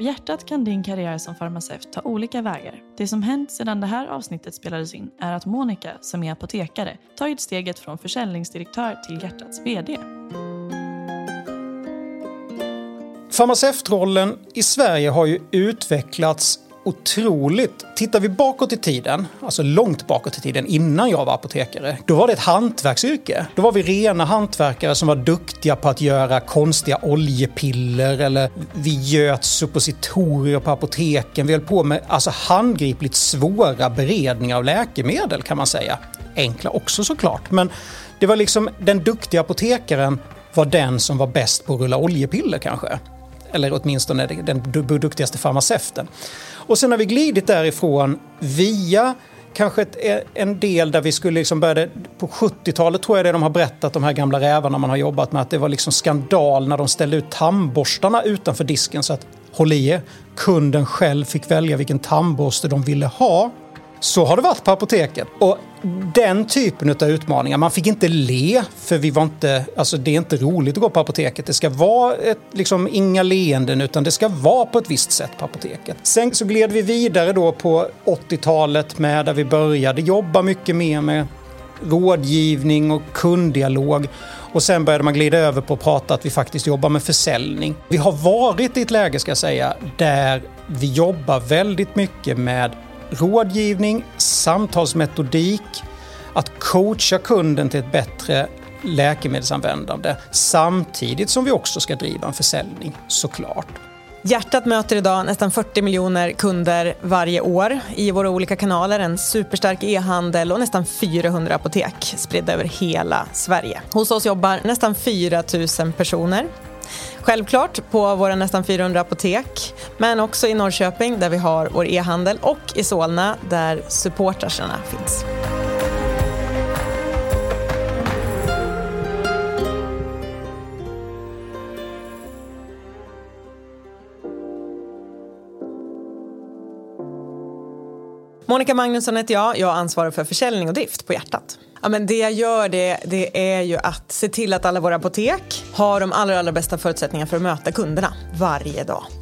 Hjärtat kan din karriär som farmaceut ta olika vägar. Det som hänt sedan det här avsnittet spelades in är att Monica, som är apotekare, tagit steget från försäljningsdirektör till hjärtats VD. Farmaceutrollen i Sverige har ju utvecklats otroligt. Tittar vi bakåt i tiden, alltså långt bakåt i tiden innan jag var apotekare, då var det ett hantverksyrke. Då var vi rena hantverkare som var duktiga på att göra konstiga oljepiller eller vi göt suppositorier på apoteken. Vi höll på med alltså handgripligt svåra beredningar av läkemedel kan man säga. Enkla också såklart, men det var liksom den duktiga apotekaren var den som var bäst på att rulla oljepiller kanske. Eller åtminstone den duktigaste farmaceuten. Och sen har vi glidit därifrån via kanske ett, eh, en del där vi skulle liksom börja... På 70-talet tror jag det de har berättat, de här gamla rävarna man har jobbat med, att det var liksom skandal när de ställde ut tandborstarna utanför disken så att, håll i er, kunden själv fick välja vilken tandborste de ville ha. Så har det varit på apoteket. Och den typen av utmaningar, man fick inte le för vi var inte, alltså det är inte roligt att gå på apoteket. Det ska vara ett, liksom inga leenden utan det ska vara på ett visst sätt på apoteket. Sen så gled vi vidare då på 80-talet med där vi började jobba mycket mer med rådgivning och kunddialog. Och sen började man glida över på att prata att vi faktiskt jobbar med försäljning. Vi har varit i ett läge, ska jag säga, där vi jobbar väldigt mycket med rådgivning, samtalsmetodik, att coacha kunden till ett bättre läkemedelsanvändande samtidigt som vi också ska driva en försäljning, såklart. Hjärtat möter idag nästan 40 miljoner kunder varje år i våra olika kanaler, en superstark e-handel och nästan 400 apotek spridda över hela Sverige. Hos oss jobbar nästan 4 000 personer Självklart på våra nästan 400 apotek, men också i Norrköping där vi har vår e-handel och i Solna där supportrarna finns. Monica Magnusson heter jag. Jag ansvarar för försäljning och drift på Hjärtat. Ja, men det jag gör det, det är ju att se till att alla våra apotek har de allra, allra bästa förutsättningarna för att möta kunderna varje dag.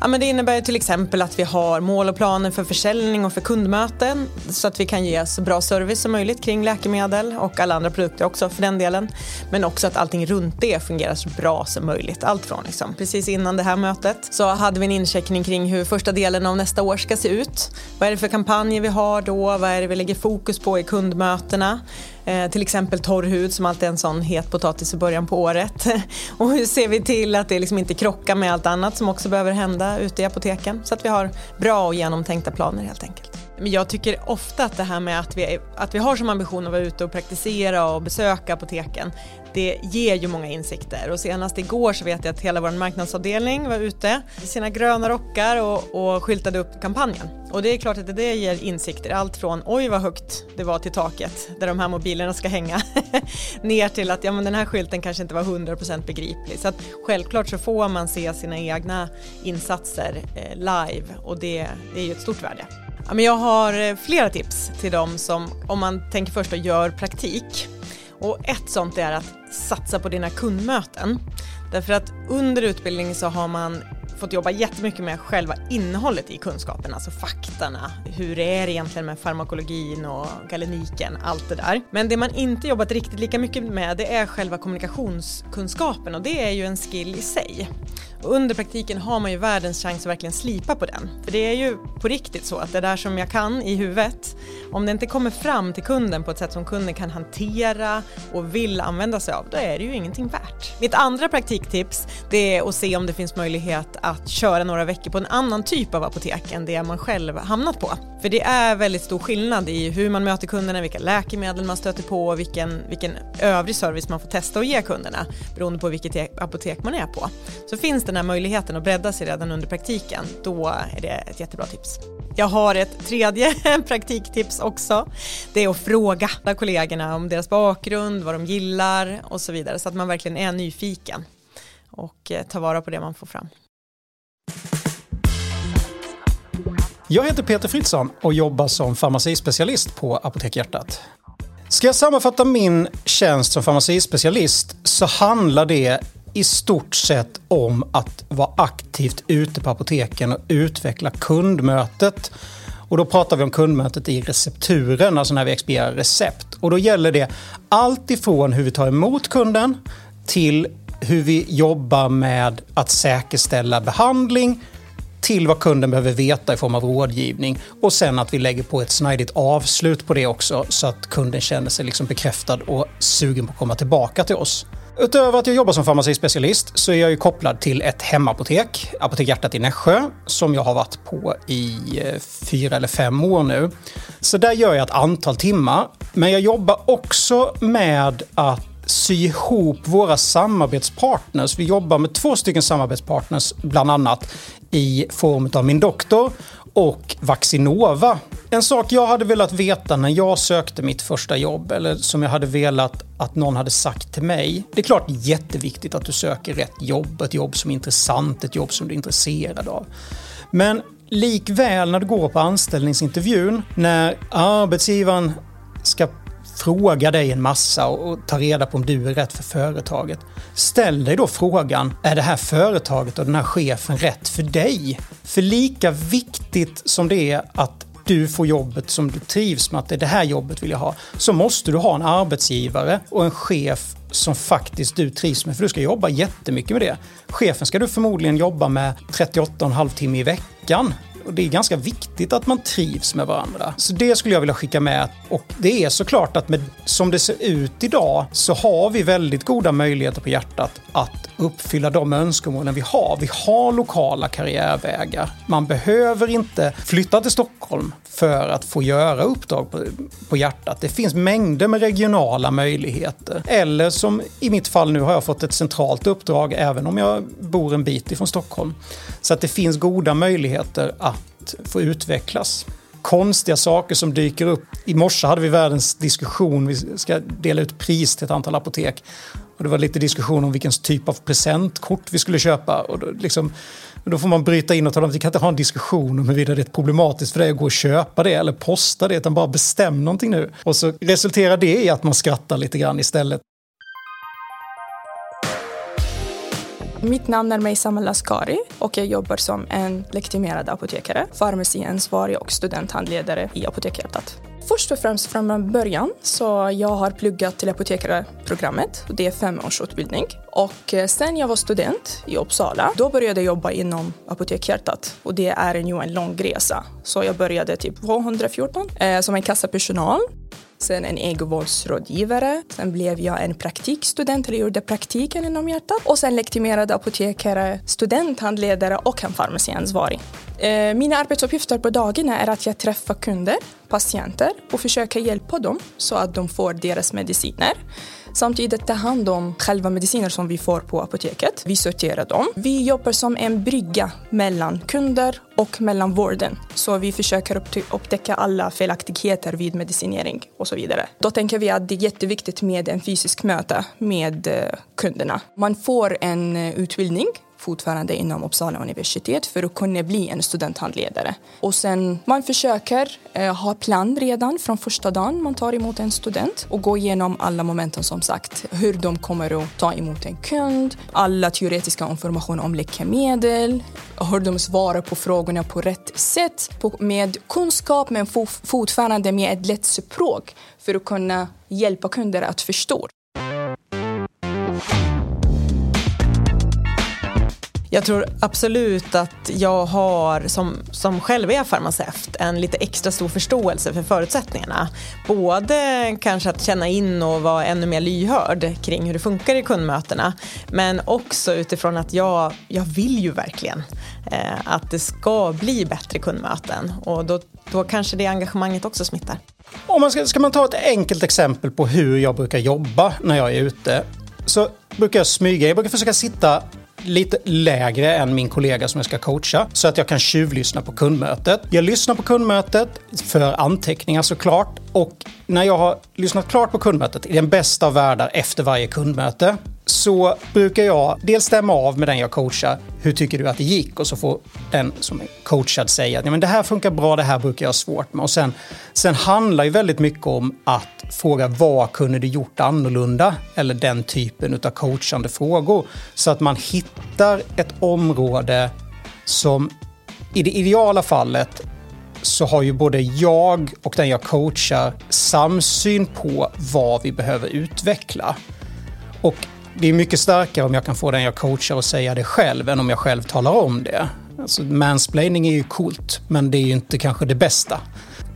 Ja, men det innebär till exempel att vi har mål och planer för försäljning och för kundmöten så att vi kan ge så bra service som möjligt kring läkemedel och alla andra produkter också för den delen. Men också att allting runt det fungerar så bra som möjligt. Allt från liksom, precis innan det här mötet så hade vi en incheckning kring hur första delen av nästa år ska se ut. Vad är det för kampanjer vi har då? Vad är det vi lägger fokus på i kundmötena? Eh, till exempel torr hud som alltid är en sån het potatis i början på året. och hur ser vi till att det liksom inte krockar med allt annat som också behöver hända ute i apoteken så att vi har bra och genomtänkta planer helt enkelt. Men jag tycker ofta att det här med att vi, att vi har som ambition att vara ute och praktisera och besöka apoteken, det ger ju många insikter och senast igår så vet jag att hela vår marknadsavdelning var ute i sina gröna rockar och, och skyltade upp kampanjen. Och det är klart att det ger insikter, allt från oj vad högt det var till taket där de här mobilerna ska hänga ner till att ja men den här skylten kanske inte var 100% begriplig. Så att självklart så får man se sina egna insatser eh, live och det, det är ju ett stort värde. Ja, men jag har eh, flera tips till dem som, om man tänker först och gör praktik. Och ett sånt är att satsa på dina kundmöten. Därför att under utbildningen så har man fått jobba jättemycket med själva innehållet i kunskapen, alltså faktorna. Hur är det egentligen med farmakologin och galeniken, allt det där. Men det man inte jobbat riktigt lika mycket med det är själva kommunikationskunskapen och det är ju en skill i sig. Och under praktiken har man ju världens chans att verkligen slipa på den. För det är ju på riktigt så att det där som jag kan i huvudet, om det inte kommer fram till kunden på ett sätt som kunden kan hantera och vill använda sig av, då är det ju ingenting värt. Mitt andra praktiktips, det är att se om det finns möjlighet att köra några veckor på en annan typ av apotek än det man själv hamnat på. För det är väldigt stor skillnad i hur man möter kunderna, vilka läkemedel man stöter på och vilken, vilken övrig service man får testa och ge kunderna beroende på vilket apotek man är på. Så finns den här möjligheten att bredda sig redan under praktiken, då är det ett jättebra tips. Jag har ett tredje praktiktips också. Det är att fråga kollegorna om deras bakgrund, vad de gillar och så vidare så att man verkligen är nyfiken och eh, tar vara på det man får fram. Jag heter Peter Fritzson och jobbar som farmacispecialist på Apotek Hjärtat. Ska jag sammanfatta min tjänst som farmacispecialist så handlar det i stort sett om att vara aktivt ute på apoteken och utveckla kundmötet. Och då pratar vi om kundmötet i recepturen, alltså när vi expedierar recept. Och då gäller det allt ifrån hur vi tar emot kunden till hur vi jobbar med att säkerställa behandling till vad kunden behöver veta i form av rådgivning och sen att vi lägger på ett snidigt avslut på det också så att kunden känner sig liksom bekräftad och sugen på att komma tillbaka till oss. Utöver att jag jobbar som farmacispecialist så är jag ju kopplad till ett hemapotek, Apotek Hjärtat i Nässjö, som jag har varit på i eh, fyra eller fem år nu. Så där gör jag ett antal timmar. Men jag jobbar också med att sy ihop våra samarbetspartners. Vi jobbar med två stycken samarbetspartners, bland annat i form av min doktor och Vaccinova. En sak jag hade velat veta när jag sökte mitt första jobb eller som jag hade velat att någon hade sagt till mig. Det är klart jätteviktigt att du söker rätt jobb, ett jobb som är intressant, ett jobb som du är intresserad av. Men likväl när du går på anställningsintervjun, när arbetsgivaren ska fråga dig en massa och ta reda på om du är rätt för företaget. Ställ dig då frågan, är det här företaget och den här chefen rätt för dig? För lika viktigt som det är att du får jobbet som du trivs med, att det är det här jobbet vill jag ha, så måste du ha en arbetsgivare och en chef som faktiskt du trivs med, för du ska jobba jättemycket med det. Chefen ska du förmodligen jobba med 38,5 timmar i veckan och det är ganska viktigt att man trivs med varandra. Så det skulle jag vilja skicka med. Och det är såklart att med, som det ser ut idag så har vi väldigt goda möjligheter på hjärtat att uppfylla de önskemålen vi har. Vi har lokala karriärvägar. Man behöver inte flytta till Stockholm för att få göra uppdrag på, på hjärtat. Det finns mängder med regionala möjligheter. Eller som i mitt fall nu har jag fått ett centralt uppdrag även om jag bor en bit ifrån Stockholm. Så att det finns goda möjligheter att få utvecklas konstiga saker som dyker upp. I morse hade vi världens diskussion, vi ska dela ut pris till ett antal apotek. Och det var lite diskussion om vilken typ av presentkort vi skulle köpa. Och då, liksom, då får man bryta in och tala om att vi kan inte ha en diskussion om huruvida det är problematiskt för dig att gå och köpa det eller posta det, utan bara bestäm någonting nu. Och så resulterar det i att man skrattar lite grann istället. Mitt namn är Meisam Laskari och jag jobbar som en legitimerad apotekare, farmaciansvarig och studenthandledare i Apotekhjärtat. Först och främst från början så jag har pluggat till apotekarprogrammet. Det är fem års utbildning. Och eh, sen jag var student i Uppsala, då började jag jobba inom Apotekhjärtat. Och det är ju en lång resa. Så jag började typ 214 eh, som en kassapersonal sen en egenvårdsrådgivare. Sen blev jag en praktikstudent, eller gjorde praktiken inom hjärtat. Och sen legitimerad apotekare, studenthandledare och en farmaciansvarig. Eh, mina arbetsuppgifter på dagarna är att jag träffar kunder, patienter och försöker hjälpa dem så att de får deras mediciner. Samtidigt ta hand om själva mediciner som vi får på apoteket. Vi sorterar dem. Vi jobbar som en brygga mellan kunder och mellan vården. Så vi försöker upptäcka alla felaktigheter vid medicinering och så vidare. Då tänker vi att det är jätteviktigt med en fysisk möte med eh, kunderna. Man får en eh, utbildning fortfarande inom Uppsala universitet för att kunna bli en studenthandledare. Och sen man försöker eh, ha plan redan från första dagen man tar emot en student och gå igenom alla momenten som sagt. Hur de kommer att ta emot en kund, alla teoretiska information om läkemedel, hur de svarar på frågorna på rätt sätt på, med kunskap men fortfarande med ett lätt språk för att kunna hjälpa kunder att förstå. Jag tror absolut att jag har, som, som själv är farmaceut, en lite extra stor förståelse för förutsättningarna. Både kanske att känna in och vara ännu mer lyhörd kring hur det funkar i kundmötena. Men också utifrån att jag, jag vill ju verkligen eh, att det ska bli bättre kundmöten. Och då, då kanske det engagemanget också smittar. Om man ska, ska man ta ett enkelt exempel på hur jag brukar jobba när jag är ute så brukar jag smyga. Jag brukar försöka sitta lite lägre än min kollega som jag ska coacha så att jag kan tjuvlyssna på kundmötet. Jag lyssnar på kundmötet för anteckningar såklart och när jag har lyssnat klart på kundmötet i den bästa av världar efter varje kundmöte så brukar jag dels stämma av med den jag coachar. Hur tycker du att det gick? Och så får den som är coachad säga att det här funkar bra, det här brukar jag ha svårt med. Och sen, sen handlar ju väldigt mycket om att fråga vad kunde du gjort annorlunda? Eller den typen av coachande frågor. Så att man hittar ett område som i det ideala fallet så har ju både jag och den jag coachar samsyn på vad vi behöver utveckla. Och det är mycket starkare om jag kan få den jag coachar att säga det själv än om jag själv talar om det. Alltså, mansplaining är ju coolt, men det är ju inte kanske det bästa.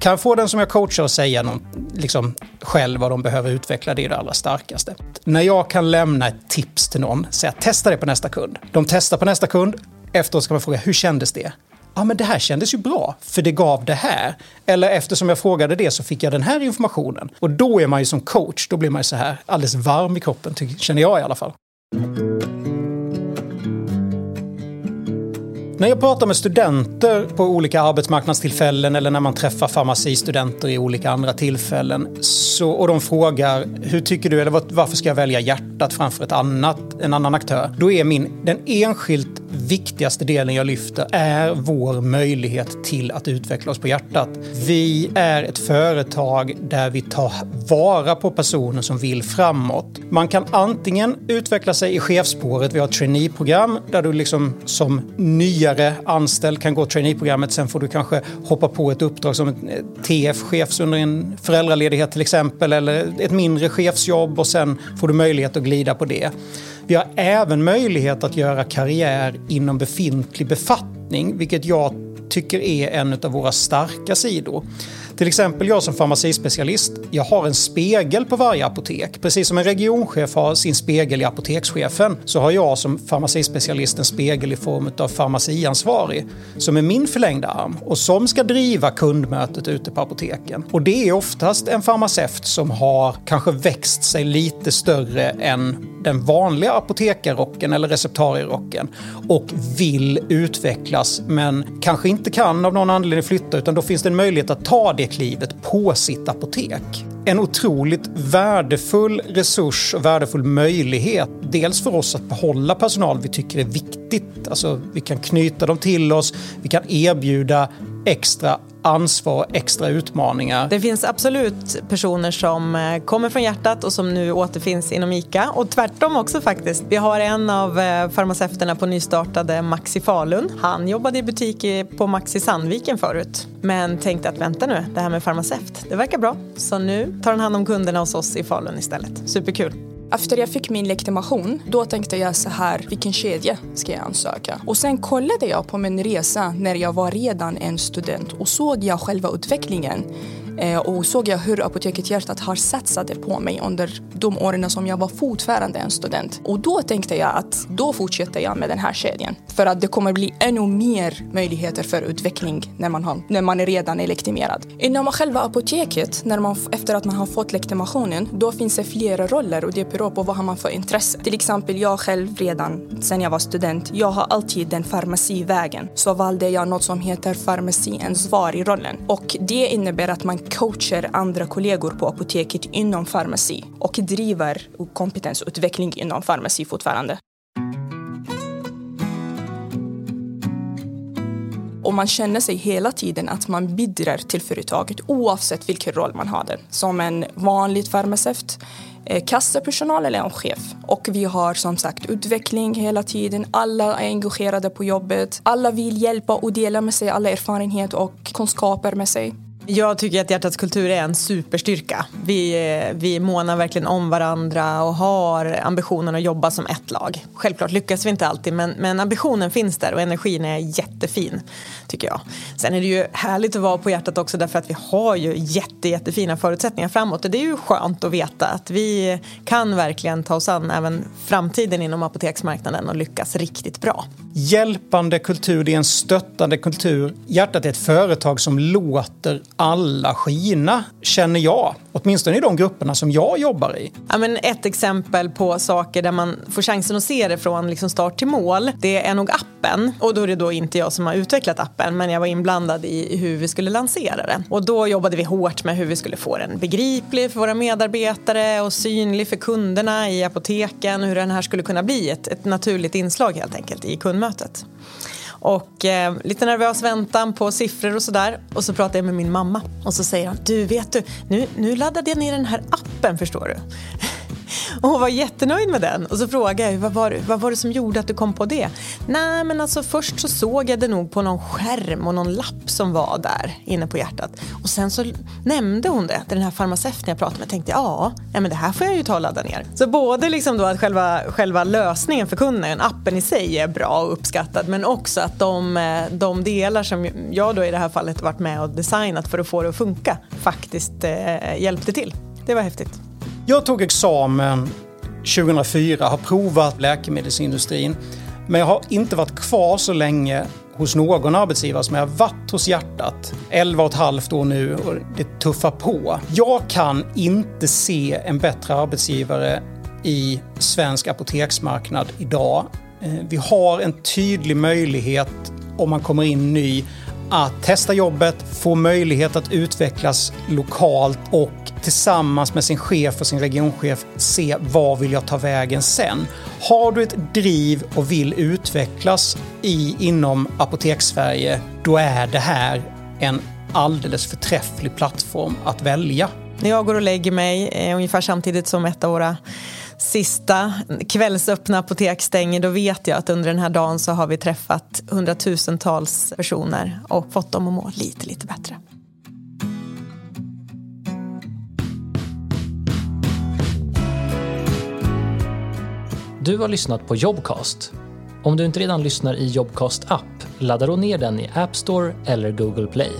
Kan jag få den som jag coachar att säga någon, liksom, själv vad de behöver utveckla, det är det allra starkaste. När jag kan lämna ett tips till någon, säga testa det på nästa kund. De testar på nästa kund, efteråt ska man fråga hur kändes det? Ja, men det här kändes ju bra, för det gav det här. Eller eftersom jag frågade det så fick jag den här informationen. Och då är man ju som coach, då blir man ju så här alldeles varm i kroppen, känner jag i alla fall. När jag pratar med studenter på olika arbetsmarknadstillfällen eller när man träffar farmacistudenter i olika andra tillfällen så, och de frågar hur tycker du eller varför ska jag välja hjärtat framför ett annat, en annan aktör? Då är min, den enskilt viktigaste delen jag lyfter är vår möjlighet till att utveckla oss på hjärtat. Vi är ett företag där vi tar vara på personer som vill framåt. Man kan antingen utveckla sig i chefspåret, vi har ett traineeprogram där du liksom som nyare anställd kan gå traineeprogrammet, sen får du kanske hoppa på ett uppdrag som tf chef under en föräldraledighet till exempel, eller ett mindre chefsjobb och sen får du möjlighet att glida på det. Vi har även möjlighet att göra karriär inom befintlig befattning, vilket jag tycker är en av våra starka sidor. Till exempel jag som farmacispecialist, jag har en spegel på varje apotek. Precis som en regionchef har sin spegel i apotekschefen så har jag som farmacispecialist en spegel i form av farmaciansvarig som är min förlängda arm och som ska driva kundmötet ute på apoteken. Och det är oftast en farmaceut som har kanske växt sig lite större än den vanliga apotekarrocken eller receptarierocken och vill utvecklas men kanske inte kan av någon anledning flytta utan då finns det en möjlighet att ta det klivet på sitt apotek. En otroligt värdefull resurs och värdefull möjlighet. Dels för oss att behålla personal vi tycker är viktigt. Alltså, vi kan knyta dem till oss, vi kan erbjuda extra ansvar, extra utmaningar. Det finns absolut personer som eh, kommer från hjärtat och som nu återfinns inom ICA och tvärtom också faktiskt. Vi har en av eh, farmaceuterna på nystartade Maxi Falun. Han jobbade i butik på Maxi Sandviken förut men tänkte att vänta nu, det här med farmaceut, det verkar bra. Så nu tar han hand om kunderna hos oss i Falun istället. Superkul! Efter jag fick min legitimation, då tänkte jag så här, vilken kedja ska jag ansöka? Och sen kollade jag på min resa när jag var redan en student och såg jag själva utvecklingen Eh, och såg jag hur Apoteket Hjärtat har satsat på mig under de åren som jag var fortfarande en student. Och då tänkte jag att då fortsätter jag med den här kedjan. För att det kommer bli ännu mer möjligheter för utveckling när man, har, när man är redan är legitimerad. Inom själva apoteket, när man, efter att man har fått legitimationen, då finns det flera roller och det beror på vad har man för intresse. Till exempel jag själv redan sen jag var student, jag har alltid den farmacivägen. Så valde jag något som heter farmaciansvarig-rollen. Och det innebär att man coachar andra kollegor på apoteket inom farmaci och driver kompetensutveckling inom farmaci fortfarande. Och man känner sig hela tiden att man bidrar till företaget oavsett vilken roll man har. Som en vanlig farmaceut, eh, kassapersonal eller en chef. Och vi har som sagt utveckling hela tiden. Alla är engagerade på jobbet. Alla vill hjälpa och dela med sig alla erfarenheter och kunskaper med sig. Jag tycker att Hjärtats kultur är en superstyrka. Vi, eh, vi månar verkligen om varandra och har ambitionen att jobba som ett lag. Självklart lyckas vi inte alltid men, men ambitionen finns där och energin är jättefin tycker jag. Sen är det ju härligt att vara på Hjärtat också därför att vi har ju jätte, jättefina förutsättningar framåt och det är ju skönt att veta att vi kan verkligen ta oss an även framtiden inom apoteksmarknaden och lyckas riktigt bra. Hjälpande kultur, det är en stöttande kultur. Hjärtat är ett företag som låter alla skina, känner jag. Åtminstone i de grupperna som jag jobbar i. Ja, men ett exempel på saker där man får chansen att se det från liksom start till mål, det är nog appen. Och då är det då inte jag som har utvecklat appen, men jag var inblandad i hur vi skulle lansera den. Och då jobbade vi hårt med hur vi skulle få den begriplig för våra medarbetare och synlig för kunderna i apoteken, hur den här skulle kunna bli ett, ett naturligt inslag helt enkelt i kundmötet. Och eh, lite nervös väntan på siffror och sådär. Och så pratar jag med min mamma och så säger hon, du vet du, nu, nu laddade jag ner den här appen förstår du. Och hon var jättenöjd med den. Och så frågade jag vad var, vad var det som gjorde att du kom på det? Nej men alltså först så såg jag det nog på någon skärm och någon lapp som var där inne på hjärtat. Och sen så nämnde hon det, den här farmaceuten jag pratade med. tänkte ja, ja men det här får jag ju ta och ladda ner. Så både liksom då att själva, själva lösningen för kunden, appen i sig är bra och uppskattad. Men också att de, eh, de delar som jag då i det här fallet varit med och designat för att få det att funka faktiskt eh, hjälpte till. Det var häftigt. Jag tog examen 2004, har provat läkemedelsindustrin. Men jag har inte varit kvar så länge hos någon arbetsgivare som jag har varit hos hjärtat. 11 och ett halvt år nu och det tuffar på. Jag kan inte se en bättre arbetsgivare i svensk apoteksmarknad idag. Eh, vi har en tydlig möjlighet om man kommer in ny att testa jobbet, få möjlighet att utvecklas lokalt och tillsammans med sin chef och sin regionchef se vad vill jag ta vägen sen. Har du ett driv och vill utvecklas i, inom Apotekssverige, då är det här en alldeles förträfflig plattform att välja. När jag går och lägger mig eh, ungefär samtidigt som ett av våra sista kvällsöppna apotek stänger, då vet jag att under den här dagen så har vi träffat hundratusentals personer och fått dem att må lite, lite bättre. Du har lyssnat på Jobcast. Om du inte redan lyssnar i Jobcast app, ladda då ner den i App Store eller Google Play.